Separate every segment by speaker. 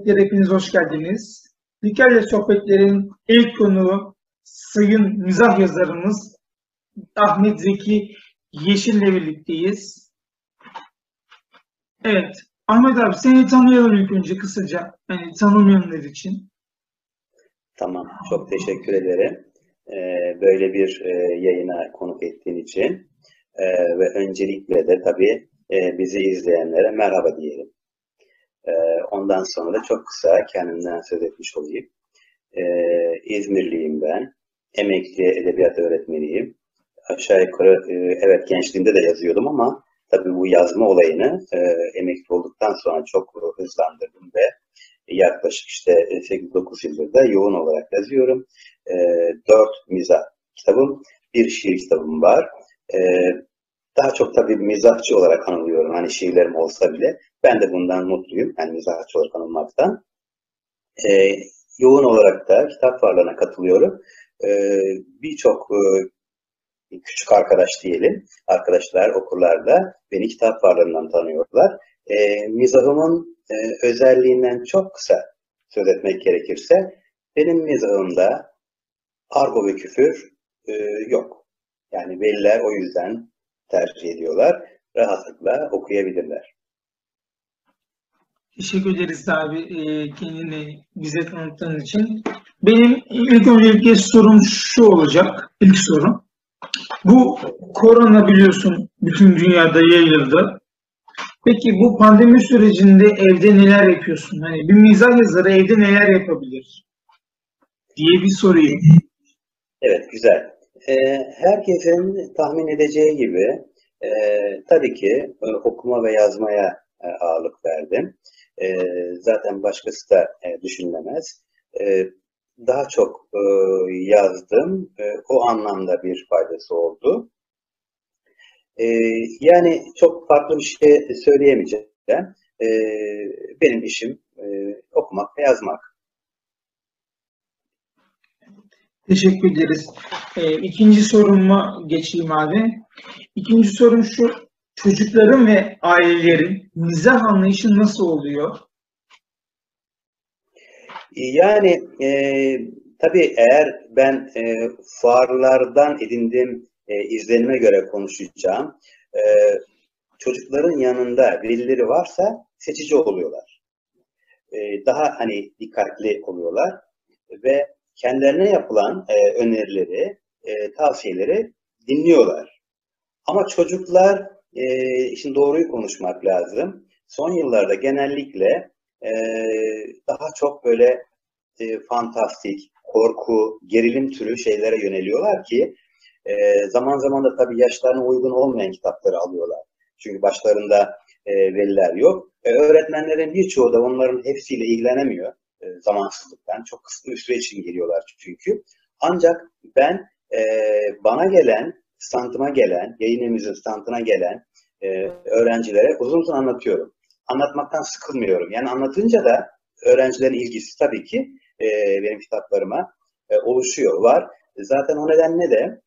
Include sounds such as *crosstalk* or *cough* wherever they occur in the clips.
Speaker 1: Sohbetlere hepiniz hoş geldiniz. Likerle Sohbetler'in ilk konuğu Sayın Mizah yazarımız Ahmet Zeki Yeşil'le birlikteyiz. Evet, Ahmet abi seni tanıyalım ilk önce kısaca. Yani tanımayanlar için.
Speaker 2: Tamam, çok teşekkür ederim. Ee, böyle bir e, yayına konuk ettiğin için. Ee, ve öncelikle de tabii e, bizi izleyenlere merhaba diyelim. Ee, ondan sonra da çok kısa kendimden söz etmiş olayım. Ee, İzmirliyim ben. Emekli edebiyat öğretmeniyim. Aşağı yukarı e, evet gençliğimde de yazıyordum ama tabii bu yazma olayını e, emekli olduktan sonra çok hızlandırdım ve yaklaşık işte 8-9 yıldır da yoğun olarak yazıyorum. E, 4 mizah kitabım, bir şiir kitabım var. E, daha çok tabii mizahçı olarak anılıyorum. Hani şiirlerim olsa bile. Ben de bundan mutluyum. Yani mizahçı olarak anılmaktan. E, yoğun olarak da kitap fuarlarına katılıyorum. E, Birçok e, küçük arkadaş diyelim, arkadaşlar, okurlar da beni kitap fuarlarından tanıyorlar. E, mizahımın e, özelliğinden çok kısa söz etmek gerekirse, benim mizahımda argo ve küfür e, yok. Yani veliler o yüzden tercih ediyorlar. Rahatlıkla okuyabilirler.
Speaker 1: Teşekkür ederiz abi e, kendini bize tanıttığın için. Benim ilk öncelikle sorum şu olacak. İlk sorum. Bu korona biliyorsun bütün dünyada yayıldı. Peki bu pandemi sürecinde evde neler yapıyorsun? Hani bir mizah yazarı evde neler yapabilir? Diye bir sorayım.
Speaker 2: Evet, güzel. Ee, herkesin tahmin edeceği gibi e, tabii ki e, okuma ve yazmaya e, ağırlık verdim. Zaten başkası da düşünülemez. Daha çok yazdım. O anlamda bir faydası oldu. Yani çok farklı bir şey söyleyemeyeceğim. Benim işim okumak ve yazmak.
Speaker 1: Teşekkür ederiz. E, ikinci soruma geçeyim abi. İkinci sorum şu. Çocukların ve ailelerin mizah anlayışı nasıl oluyor?
Speaker 2: Yani e, tabii eğer ben e, fuarlardan edindiğim e, izlenime göre konuşacağım. E, çocukların yanında velileri varsa seçici oluyorlar. E, daha hani dikkatli oluyorlar ve kendilerine yapılan e, önerileri, e, tavsiyeleri dinliyorlar. Ama çocuklar, e, şimdi doğruyu konuşmak lazım. Son yıllarda genellikle e, daha çok böyle e, fantastik, korku, gerilim türü şeylere yöneliyorlar ki e, zaman zaman da tabii yaşlarına uygun olmayan kitapları alıyorlar. Çünkü başlarında e, veliler yok. E, öğretmenlerin birçoğu da onların hepsiyle ilgilenemiyor e, zamansızlıktan. Çok kısa bir süre için geliyorlar çünkü. Ancak ben e, bana gelen, standıma gelen, yayın evimizin standına gelen e, öğrencilere uzun uzun anlatıyorum. Anlatmaktan sıkılmıyorum. Yani anlatınca da öğrencilerin ilgisi tabii ki e, benim kitaplarıma e, oluşuyor, var. Zaten o nedenle de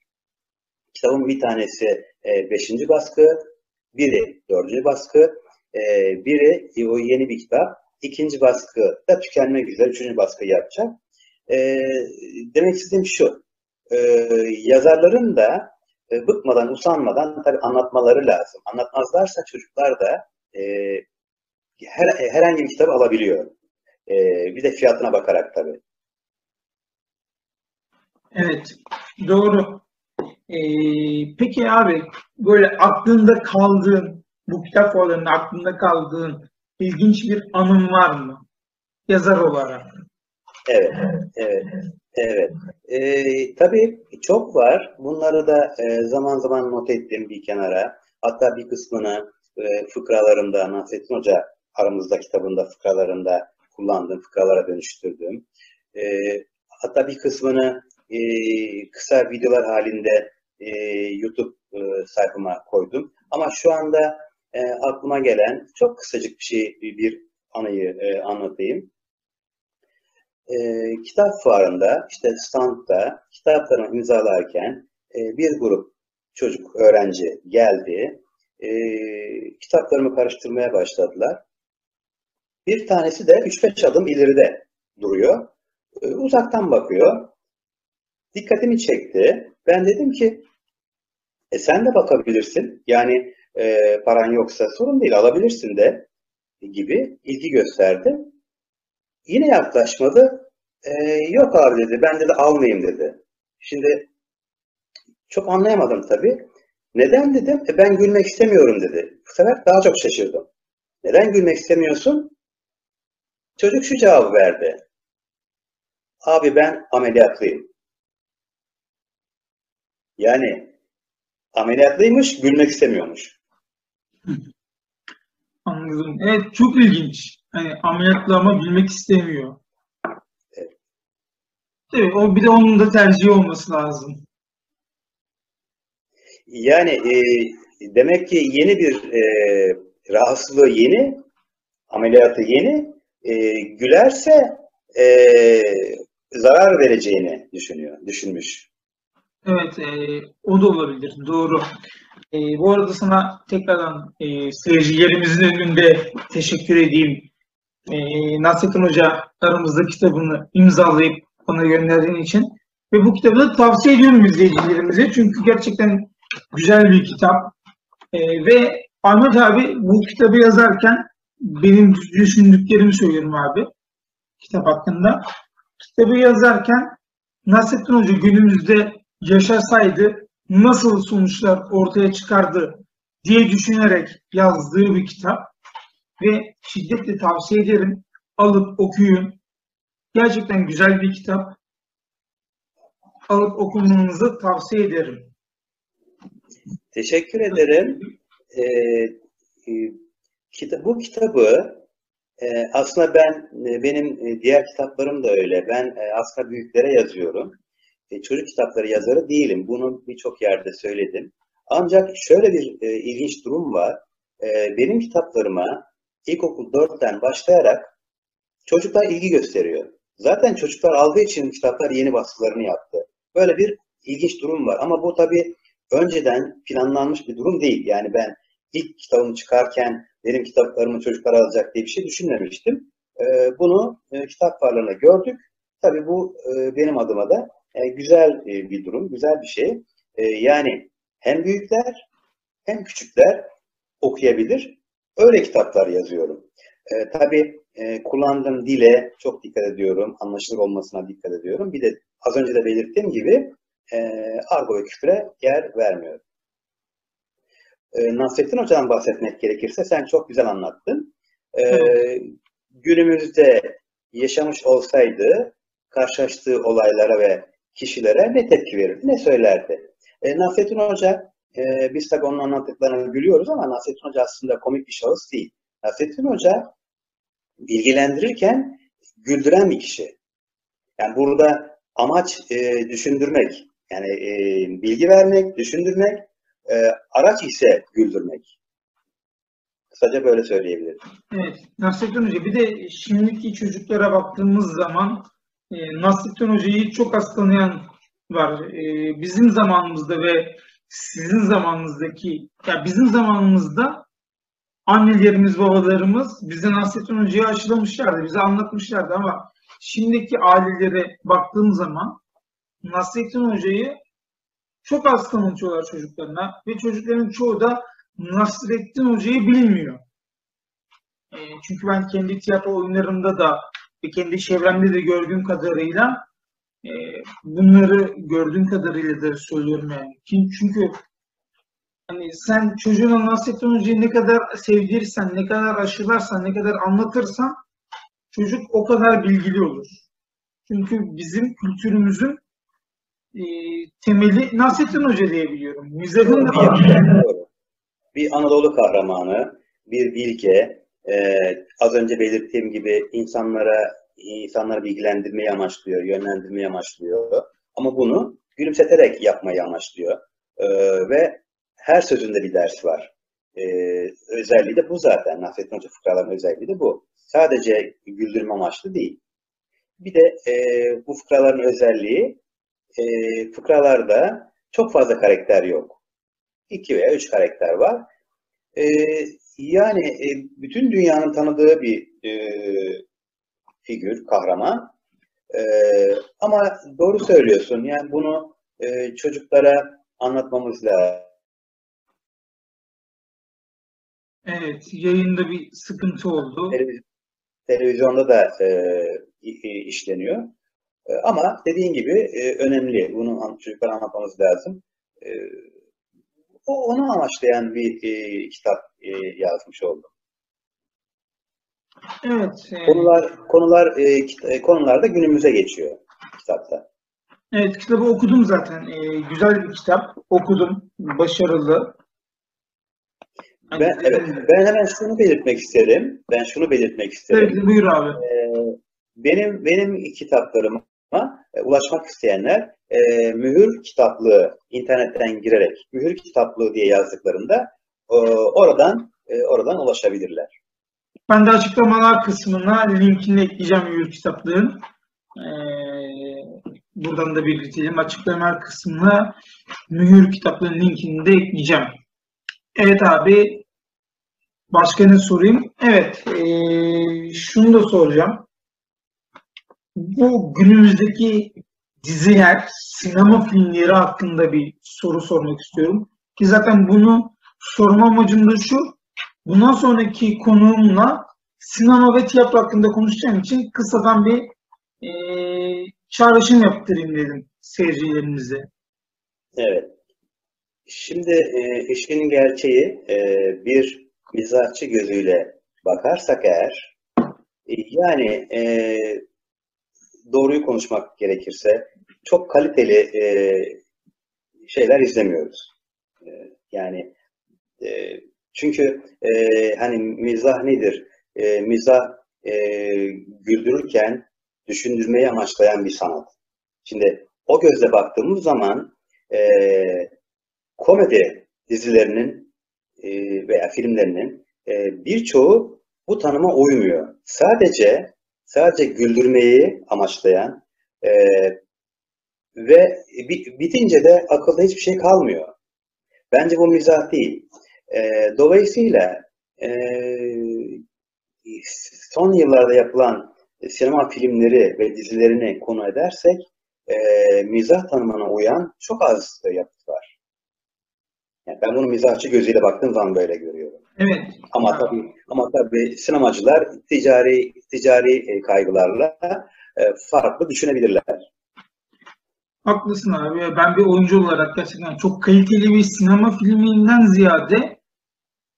Speaker 2: kitabın bir tanesi e, beşinci baskı, biri dördüncü baskı, e, biri o yeni bir kitap, ikinci baskı da tükenmek üzere üçüncü baskı yapacak. E, demek istediğim şu, e, yazarların da e, bıkmadan, usanmadan tabii anlatmaları lazım. Anlatmazlarsa çocuklar da e, her, herhangi bir kitap alabiliyor. E, bir de fiyatına bakarak tabii.
Speaker 1: Evet, doğru. Ee, peki abi, böyle aklında kaldığın, bu kitap fuarlarında aklında kaldığın ilginç bir anın var mı? Yazar olarak.
Speaker 2: Evet, evet, evet. Ee, tabii çok var. Bunları da e, zaman zaman not ettim bir kenara. Hatta bir kısmını e, fıkralarımda, Nasrettin Hoca aramızda kitabında fıkralarında kullandığım, fıkralara dönüştürdüm. E, hatta bir kısmını e, kısa videolar halinde e, YouTube e, sayfama koydum. Ama şu anda e, aklıma gelen çok kısacık bir şey, bir anıyı e, anlatayım. E, kitap fuarında, işte standta kitaplarımı imzalarken e, bir grup çocuk, öğrenci geldi. E, kitaplarımı karıştırmaya başladılar. Bir tanesi de 3-5 adım ileride duruyor. E, uzaktan bakıyor. Dikkatimi çekti. Ben dedim ki e sen de bakabilirsin. Yani e, paran yoksa sorun değil alabilirsin de gibi ilgi gösterdi. Yine yaklaşmadı. E, yok abi dedi. Ben dedi almayayım dedi. Şimdi çok anlayamadım tabii. Neden dedim? E, ben gülmek istemiyorum dedi. Bu sefer daha çok şaşırdım. Neden gülmek istemiyorsun? Çocuk şu cevabı verdi. Abi ben ameliyatlıyım. Yani ameliyatlıymış, gülmek istemiyormuş.
Speaker 1: Anladım. Evet çok ilginç. Hani ameliyatlı ama bilmek istemiyor.
Speaker 2: Evet.
Speaker 1: O bir de onun da tercihi olması lazım.
Speaker 2: Yani e, demek ki yeni bir e, rahatsızlığı yeni, ameliyatı yeni, e, gülerse e, zarar vereceğini düşünüyor, düşünmüş.
Speaker 1: Evet, e, o da olabilir. Doğru. E, bu arada sana tekrardan e, seyircilerimizin önünde teşekkür edeyim. E, Nasrettin Hoca aramızda kitabını imzalayıp bana gönderdiğin için. Ve bu kitabı da tavsiye ediyorum izleyicilerimize. Çünkü gerçekten güzel bir kitap. E, ve Ahmet abi bu kitabı yazarken benim düşündüklerimi söylüyorum abi kitap hakkında. Kitabı yazarken Nasrettin Hoca günümüzde yaşasaydı nasıl sonuçlar ortaya çıkardı diye düşünerek yazdığı bir kitap ve şiddetle tavsiye ederim. Alıp okuyun. Gerçekten güzel bir kitap. Alıp okumanızı tavsiye ederim.
Speaker 2: Teşekkür ederim. Ee, e, kita bu kitabı e, aslında ben e, benim e, diğer kitaplarım da öyle. Ben e, aslında büyüklere yazıyorum. E, çocuk kitapları yazarı değilim. Bunu birçok yerde söyledim. Ancak şöyle bir e, ilginç durum var. E, benim kitaplarıma ilkokul 4'ten başlayarak çocuklar ilgi gösteriyor. Zaten çocuklar aldığı için kitaplar yeni baskılarını yaptı. Böyle bir ilginç durum var. Ama bu tabii önceden planlanmış bir durum değil. Yani ben ilk kitabımı çıkarken benim kitaplarımı çocuklar alacak diye bir şey düşünmemiştim. E, bunu e, kitap fuarlarında gördük. Tabii bu benim adıma da e, güzel e, bir durum, güzel bir şey. E, yani hem büyükler hem küçükler okuyabilir. Öyle kitaplar yazıyorum. E, tabii e, kullandığım dile çok dikkat ediyorum. Anlaşılır olmasına dikkat ediyorum. Bir de az önce de belirttiğim gibi e, argo ve küfre yer vermiyorum. E, Nasrettin Hoca'dan bahsetmek gerekirse sen çok güzel anlattın. E, günümüzde yaşamış olsaydı karşılaştığı olaylara ve kişilere ne tepki verirdi, ne söylerdi? E, Nasrettin Hoca, e, biz tabii onun anlattıklarını gülüyoruz ama Nasrettin Hoca aslında komik bir şahıs değil. Nasrettin Hoca bilgilendirirken güldüren bir kişi. Yani burada amaç e, düşündürmek, yani e, bilgi vermek, düşündürmek, e, araç ise güldürmek. Kısaca böyle söyleyebilirim.
Speaker 1: Evet, Nasrettin Hoca. Bir de şimdiki çocuklara baktığımız zaman Nasrettin Hoca'yı çok az tanıyan var. E, bizim zamanımızda ve sizin zamanınızdaki, ya bizim zamanımızda annelerimiz, babalarımız bize Nasrettin Hoca'yı aşılamışlardı, bize anlatmışlardı ama şimdiki ailelere baktığım zaman Nasrettin Hoca'yı çok az tanıtıyorlar çocuklarına ve çocukların çoğu da Nasrettin Hoca'yı bilmiyor. E, çünkü ben kendi tiyatro oyunlarımda da ve kendi çevremde de gördüğüm kadarıyla e, bunları gördüğüm kadarıyla da söylüyorum yani. Çünkü hani sen çocuğuna Nasrettin Hoca'yı ne kadar sevdirirsen, ne kadar aşılarsan, ne kadar anlatırsan çocuk o kadar bilgili olur. Çünkü bizim kültürümüzün e, temeli Nasrettin Hoca diyebiliyorum. Mizahın da
Speaker 2: bir, bir Anadolu kahramanı, bir bilge, e, az önce belirttiğim gibi insanlara insanları bilgilendirmeyi amaçlıyor, yönlendirmeyi amaçlıyor. Ama bunu gülümseterek yapmayı amaçlıyor. E, ve her sözünde bir ders var. E, özelliği de bu zaten. Nasrettin Hoca fıkraların özelliği de bu. Sadece güldürme amaçlı değil. Bir de e, bu fıkraların özelliği e, fıkralarda çok fazla karakter yok. İki veya üç karakter var. E, yani e, bütün dünyanın tanıdığı bir e, figür, kahraman. E, ama doğru söylüyorsun. Yani bunu e, çocuklara anlatmamız lazım.
Speaker 1: Evet, yayında bir sıkıntı oldu.
Speaker 2: Televiz- televizyonda da e, işleniyor. E, ama dediğin gibi e, önemli. Bunu çocuklara anlatmamız lazım. E, o onu amaçlayan bir e, kitap e, yazmış oldum.
Speaker 1: Evet, e,
Speaker 2: Konular konular e, kit- e, konular da günümüze geçiyor kitapta.
Speaker 1: evet kitabı okudum zaten. E, güzel bir kitap. Okudum. Başarılı.
Speaker 2: Ben evet ben hemen şunu belirtmek isterim. Ben şunu belirtmek isterim.
Speaker 1: Evet, buyur abi.
Speaker 2: Benim benim kitaplarıma e, ulaşmak isteyenler e, mühür kitaplığı internetten girerek mühür kitaplığı diye yazdıklarında e, oradan e, oradan ulaşabilirler.
Speaker 1: Ben de açıklamalar kısmına linkini ekleyeceğim Yürü kitaplığın. E, buradan da belirtelim. Açıklamalar kısmına mühür kitaplığın linkini de ekleyeceğim. Evet abi. Başka ne sorayım? Evet. e, şunu da soracağım. Bu günümüzdeki diziler, sinema filmleri hakkında bir soru sormak istiyorum. Ki zaten bunu sorma amacım da şu. Bundan sonraki konuğumla sinema ve tiyatro hakkında konuşacağım için kısadan bir e, çağrışım yaptırayım dedim seyircilerimize.
Speaker 2: Evet. Şimdi e, işin gerçeği e, bir mizahçı gözüyle bakarsak eğer e, yani e, doğruyu konuşmak gerekirse çok kaliteli e, şeyler izlemiyoruz. E, yani e, çünkü e, hani mizah nedir? E, mizah e, güldürürken düşündürmeyi amaçlayan bir sanat. Şimdi o gözle baktığımız zaman e, komedi dizilerinin e, veya filmlerinin e, birçoğu bu tanıma uymuyor. Sadece sadece güldürmeyi amaçlayan e, ve bi- bitince de akılda hiçbir şey kalmıyor. Bence bu mizah değil. E, dolayısıyla e, son yıllarda yapılan sinema filmleri ve dizilerini konu edersek e, mizah tanımına uyan çok az yapıt var. Yani ben bunu mizahçı gözüyle baktığım zaman böyle görüyorum.
Speaker 1: Evet.
Speaker 2: Ama tabii ama tabii sinemacılar ticari ticari e, kaygılarla e, farklı düşünebilirler.
Speaker 1: Haklısın abi. Ben bir oyuncu olarak gerçekten çok kaliteli bir sinema filminden ziyade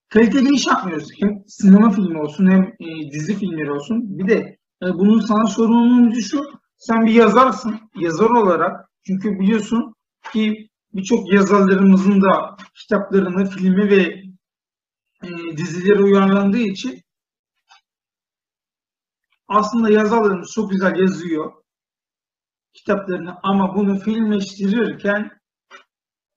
Speaker 1: kaliteli iş yapmıyoruz. Hem sinema filmi olsun hem e, dizi filmleri olsun. Bir de e, bunun sana sorumluluğu şu. Sen bir yazarsın. Yazar olarak. Çünkü biliyorsun ki birçok yazarlarımızın da kitaplarını, filmi ve e, dizilere uyarlandığı için aslında yazarlarımız çok güzel yazıyor kitaplarını ama bunu filmleştirirken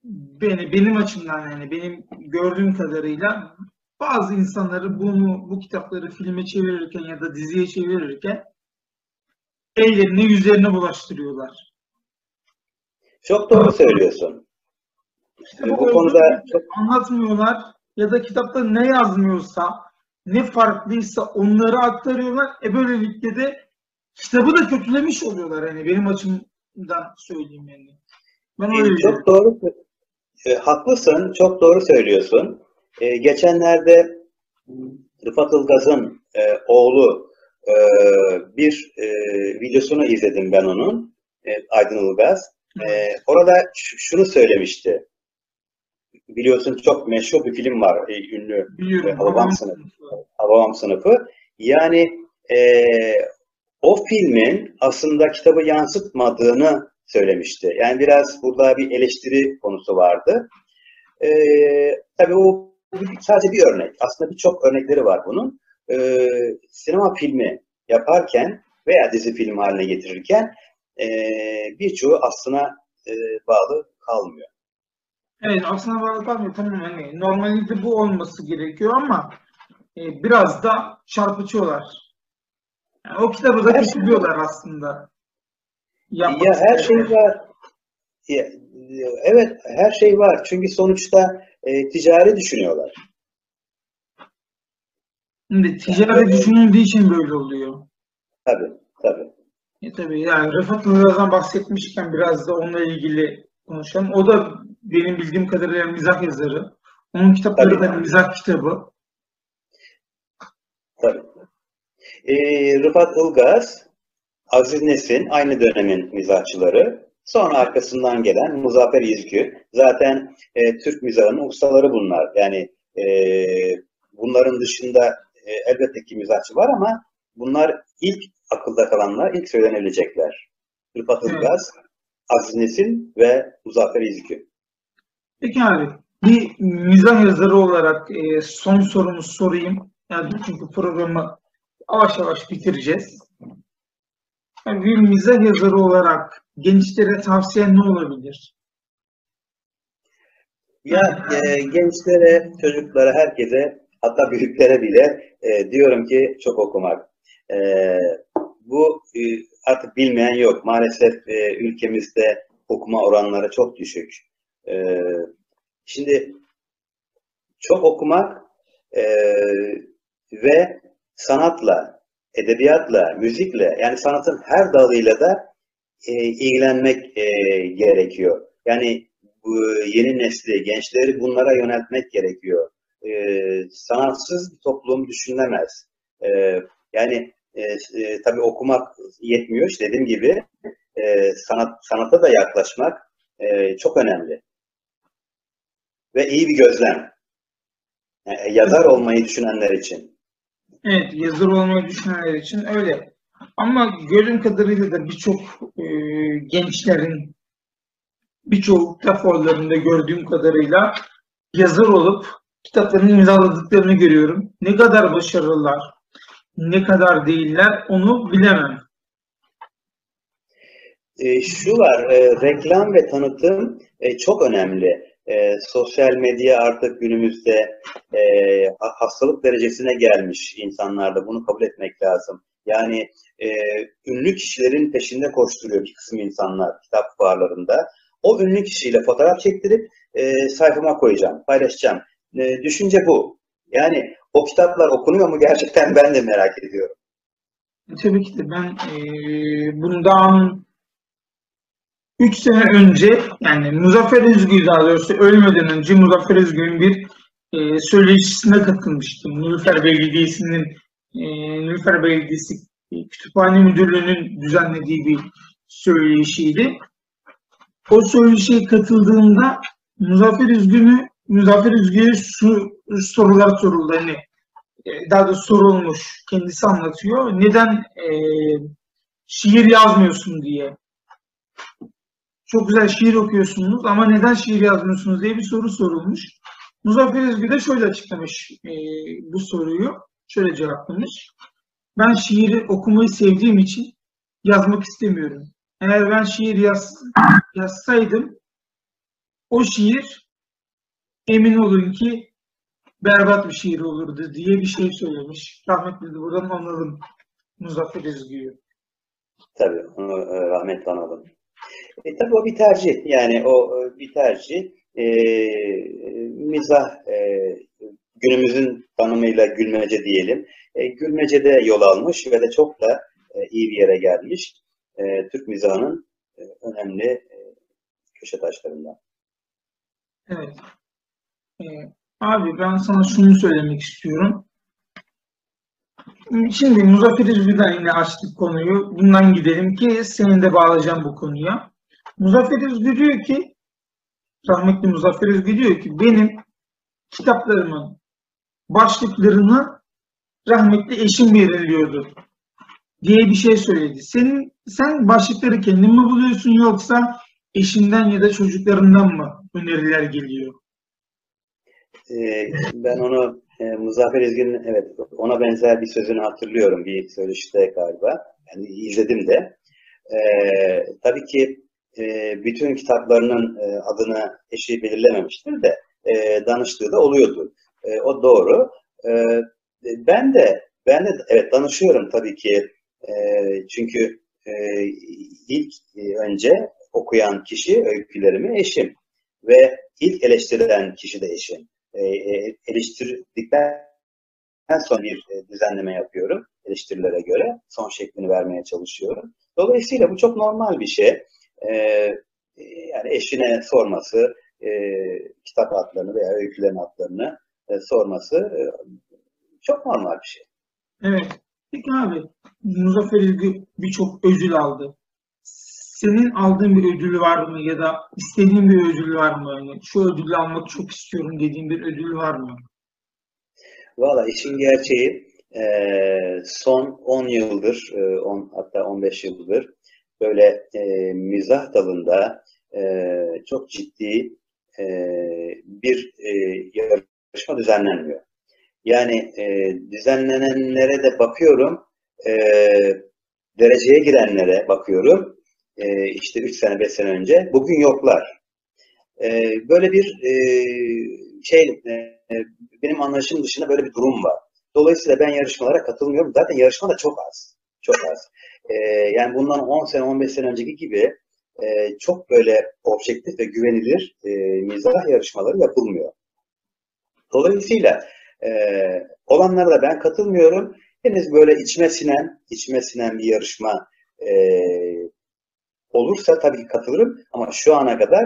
Speaker 1: beni benim açımdan yani benim gördüğüm kadarıyla bazı insanları bunu bu kitapları filme çevirirken ya da diziye çevirirken ellerine yüzlerine bulaştırıyorlar.
Speaker 2: Çok doğru söylüyorsun.
Speaker 1: İşte
Speaker 2: Bu konuda
Speaker 1: anlatmıyorlar ya da kitapta ne yazmıyorsa ne farklıysa onları aktarıyorlar. E böylelikle de kitabı da kötülemiş oluyorlar yani benim açımdan söyleyeyim yani. Ben öyle diyorum.
Speaker 2: Çok doğru. E, haklısın. Çok doğru söylüyorsun. E, geçenlerde Rıfat Ilgaz'ın e, oğlu e, bir e, videosunu izledim ben onun. E, Aydın Ilgaz. E, orada şunu söylemişti. Biliyorsun çok meşhur bir film var. e, ünlü. E, Hababam
Speaker 1: Babam
Speaker 2: sınıfı. Hababam sınıfı. Yani e, o filmin aslında kitabı yansıtmadığını söylemişti. Yani biraz burada bir eleştiri konusu vardı. E, tabii o sadece bir örnek. Aslında birçok örnekleri var bunun. E, sinema filmi yaparken veya dizi film haline getirirken e, birçoğu aslına e, bağlı kalmıyor.
Speaker 1: Evet aslında bağlı kalmıyor. Tamam hani normalde bu olması gerekiyor ama e, biraz da çarpıtıyorlar. Yani o kitabı da kötülüyorlar aslında. Yapmak
Speaker 2: Ya her şey var. Ya, evet her şey var. Çünkü sonuçta e, ticari düşünüyorlar.
Speaker 1: Şimdi ticaret düşünüldüğü için böyle oluyor.
Speaker 2: Tabii, tabii.
Speaker 1: E tabii yani Rıfat Ilgaz'dan bahsetmişken biraz da onunla ilgili konuşalım. O da benim bildiğim kadarıyla mizah yazarı. Onun kitapları
Speaker 2: Tabii.
Speaker 1: da mizah kitabı.
Speaker 2: Tabii. Ee, Rıfat Ilgaz, Aziz Nesin aynı dönemin mizahçıları. Sonra arkasından gelen Muzaffer İzgü. Zaten e, Türk mizahının ustaları bunlar. Yani e, bunların dışında e, elbette ki mizahçı var ama bunlar ilk akılda kalanlar, ilk söylenebilecekler. Rıfat
Speaker 1: Evet.
Speaker 2: Ilgaz, Aziz Nesin ve Muzaffer İzgü.
Speaker 1: Peki abi bir mizah yazarı olarak e, son sorumu sorayım. Yani çünkü programı yavaş yavaş bitireceğiz. Bir mizah yazarı olarak gençlere tavsiyen ne olabilir?
Speaker 2: Ya e, gençlere, çocuklara, herkese hatta büyüklere bile e, diyorum ki çok okumak. E, bu e, artık bilmeyen yok. Maalesef e, ülkemizde okuma oranları çok düşük. E, şimdi çok okumak e, ve sanatla, edebiyatla, müzikle yani sanatın her dalıyla da e, ilgilenmek e, gerekiyor. Yani bu yeni nesli, gençleri bunlara yöneltmek gerekiyor. E, sanatsız bir toplum düşünülemez. E, yani e, e, tabii okumak yetmiyor. İşte dediğim gibi e, sanat sanata da yaklaşmak e, çok önemli. Ve iyi bir gözlem. Yani yazar olmayı düşünenler için.
Speaker 1: Evet, yazar olmayı düşünenler için öyle. Ama gördüğüm kadarıyla da birçok e, gençlerin birçok kitaplarında gördüğüm kadarıyla yazar olup kitaplarını imzaladıklarını görüyorum. Ne kadar başarılılar, ne kadar değiller onu bilemem.
Speaker 2: E, şu var, e, reklam ve tanıtım e, çok önemli. E, sosyal medya artık günümüzde e, ha- hastalık derecesine gelmiş insanlarda. Bunu kabul etmek lazım. Yani e, ünlü kişilerin peşinde koşturuyor bir kısım insanlar kitap fuarlarında. O ünlü kişiyle fotoğraf çektirip e, sayfama koyacağım, paylaşacağım. E, düşünce bu. Yani o kitaplar okunuyor mu gerçekten *laughs* ben de merak ediyorum.
Speaker 1: Tabii ki de ben e, bundan 3 sene önce yani Muzaffer Özgül daha doğrusu ölmeden önce Muzaffer Özgül'ün bir e, söyleşisine katılmıştım. Nilüfer Belediyesi'nin e, Nilüfer Belediyesi Kütüphane Müdürlüğü'nün düzenlediği bir söyleşiydi. O söyleşiye katıldığımda Muzaffer Özgül'ü Muzaffer Özgül'e şu sorular soruldu. Hani e, daha da sorulmuş. Kendisi anlatıyor. Neden e, şiir yazmıyorsun diye. Çok güzel şiir okuyorsunuz ama neden şiir yazmıyorsunuz diye bir soru sorulmuş. Muzaffer Özgü de şöyle açıklamış e, bu soruyu. Şöyle cevaplamış. Ben şiiri okumayı sevdiğim için yazmak istemiyorum. Eğer ben şiir yaz, yazsaydım o şiir emin olun ki berbat bir şiir olurdu diye bir şey söylemiş. Rahmetli de buradan analım Muzaffer Özgü'yü.
Speaker 2: Tabii onu e, rahmetle analım. E, tabii o bir tercih. Yani o e, bir tercih. E, mizah e, günümüzün tanımıyla gülmece diyelim. E, gülmecede yol almış ve de çok da e, iyi bir yere gelmiş. E, Türk mizahının e, önemli e, köşe taşlarından.
Speaker 1: Evet. Ee, abi ben sana şunu söylemek istiyorum. Şimdi Muzaffer Özgür'den yine açtık konuyu. Bundan gidelim ki senin de bağlayacağım bu konuya. Muzaffer Özgür diyor ki rahmetli Muzaffer Özgür diyor ki benim kitaplarımın başlıklarını rahmetli eşim belirliyordu diye bir şey söyledi. Senin sen başlıkları kendin mi buluyorsun yoksa eşinden ya da çocuklarından mı öneriler geliyor?
Speaker 2: E, ben onu e, Muzaffer Ezgi'nin evet ona benzer bir sözünü hatırlıyorum bir söyleşide galiba. Yani izledim de. E, tabii ki e, bütün kitaplarının e, adını eşi belirlememiştir de e, danıştığı da oluyordu. E, o doğru. E, ben de ben de evet danışıyorum tabii ki. E, çünkü e, ilk e, önce okuyan kişi öykülerimi eşim ve ilk eleştirilen kişi de eşim. E, e, eleştirdikten sonra bir e, düzenleme yapıyorum eleştirilere göre. Son şeklini vermeye çalışıyorum. Dolayısıyla bu çok normal bir şey. E, yani eşine sorması, kitap adlarını veya öykülerin adlarını sorması çok normal bir şey.
Speaker 1: Evet. Peki abi, Muzaffer İlgi birçok ödül aldı. Senin aldığın bir ödül var mı ya da istediğin bir ödül var mı? Yani şu ödülü almak çok istiyorum dediğin bir ödül var mı?
Speaker 2: Valla işin gerçeği e, son 10 yıldır, e, 10, hatta 15 yıldır böyle e, mizah dalında çok ciddi bir yarışma düzenlenmiyor. Yani düzenlenenlere de bakıyorum, dereceye girenlere bakıyorum, e, işte 3 sene 5 sene önce, bugün yoklar. E, böyle bir e, şey, e, benim anlayışım dışında böyle bir durum var. Dolayısıyla ben yarışmalara katılmıyorum. Zaten yarışma da çok az. Çok az. Yani bundan 10 sene, 15 sene önceki gibi çok böyle objektif ve güvenilir e, mizah yarışmaları yapılmıyor. Dolayısıyla olanlara da ben katılmıyorum. Henüz böyle içime sinen, içime sinen bir yarışma olursa tabii ki katılırım. Ama şu ana kadar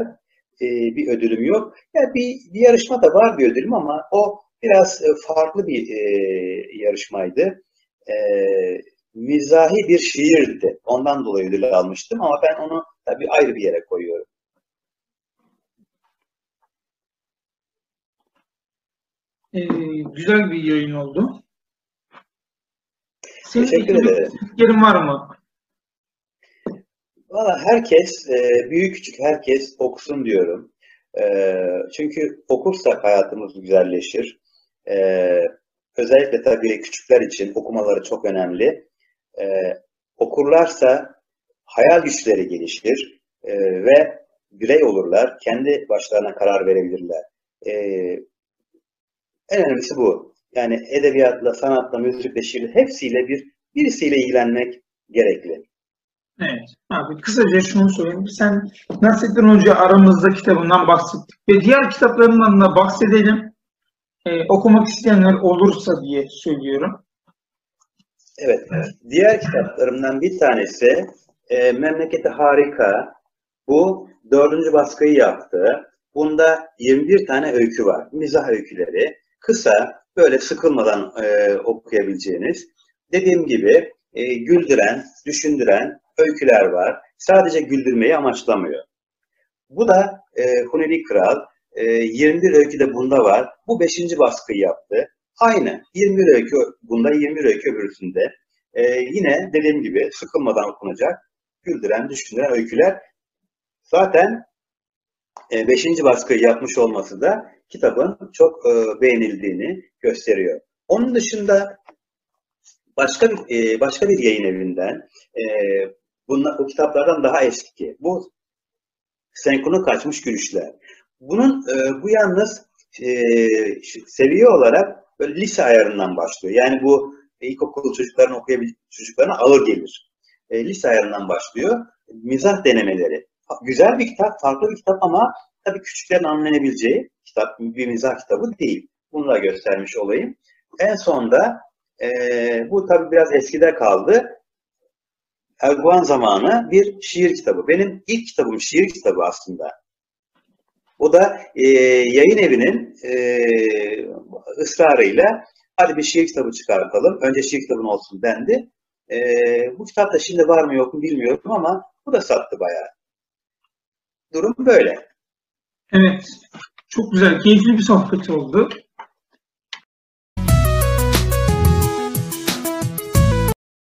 Speaker 2: e, bir ödülüm yok. Yani bir, bir yarışma da var bir ödülüm ama o biraz e, farklı bir e, yarışmaydı. E, mizahi bir şiirdi. Ondan dolayı ödül almıştım ama ben onu tabii ayrı bir yere koyuyorum.
Speaker 1: Ee, güzel bir yayın oldu. Senin
Speaker 2: Teşekkür ederim.
Speaker 1: Yerin var mı?
Speaker 2: Valla herkes, e, büyük küçük herkes okusun diyorum. E, çünkü okursak hayatımız güzelleşir. E, özellikle tabii küçükler için okumaları çok önemli. Okurlarsa hayal güçleri gelişir ve birey olurlar. Kendi başlarına karar verebilirler. En önemlisi bu. Yani edebiyatla, sanatla, müzikle, şiirle hepsiyle bir birisiyle ilgilenmek gerekli.
Speaker 1: Evet. Abi kısaca şunu söyleyeyim. Sen Nasrettin Hoca aramızda kitabından bahsettik. Ve diğer kitaplarından da bahsedelim. Ee, okumak isteyenler olursa diye söylüyorum.
Speaker 2: Evet. Diğer kitaplarımdan bir tanesi e, Memleketi Harika. Bu dördüncü baskıyı yaptı. Bunda 21 tane öykü var. Mizah öyküleri. Kısa, böyle sıkılmadan e, okuyabileceğiniz. Dediğim gibi e, güldüren, düşündüren öyküler var. Sadece güldürmeyi amaçlamıyor. Bu da e, Huneli Kral. E, 21 öykü de bunda var. Bu 5. baskıyı yaptı. Aynı. 21 öykü bunda, 21 öykü öbürsünde. E, yine dediğim gibi sıkılmadan okunacak, güldüren, düşündüren öyküler. Zaten 5. E, baskıyı yapmış olması da kitabın çok e, beğenildiğini gösteriyor. Onun dışında başka bir e, başka bir yayın evinden e, bunlar, bu kitaplardan daha eski. Bu senkronu kaçmış gülüşler. Bunun e, bu yalnız e, seviye olarak böyle lise ayarından başlıyor. Yani bu ilkokul çocukların okuyabilecek çocuklarına ağır gelir. E, lise ayarından başlıyor. Mizah denemeleri. Güzel bir kitap, farklı bir kitap ama tabii küçüklerin anlayabileceği kitap, bir mizah kitabı değil. Bunu da göstermiş olayım. En sonda e, bu tabii biraz eskide kaldı. Erguvan zamanı bir şiir kitabı. Benim ilk kitabım şiir kitabı aslında. O da e, yayın evinin e, ısrarıyla hadi bir şiir kitabı çıkartalım. Önce şiir kitabın olsun dendi. E, bu kitap da şimdi var mı yok mu bilmiyorum ama bu da sattı bayağı. Durum böyle.
Speaker 1: Evet. Çok güzel, keyifli bir sohbet oldu.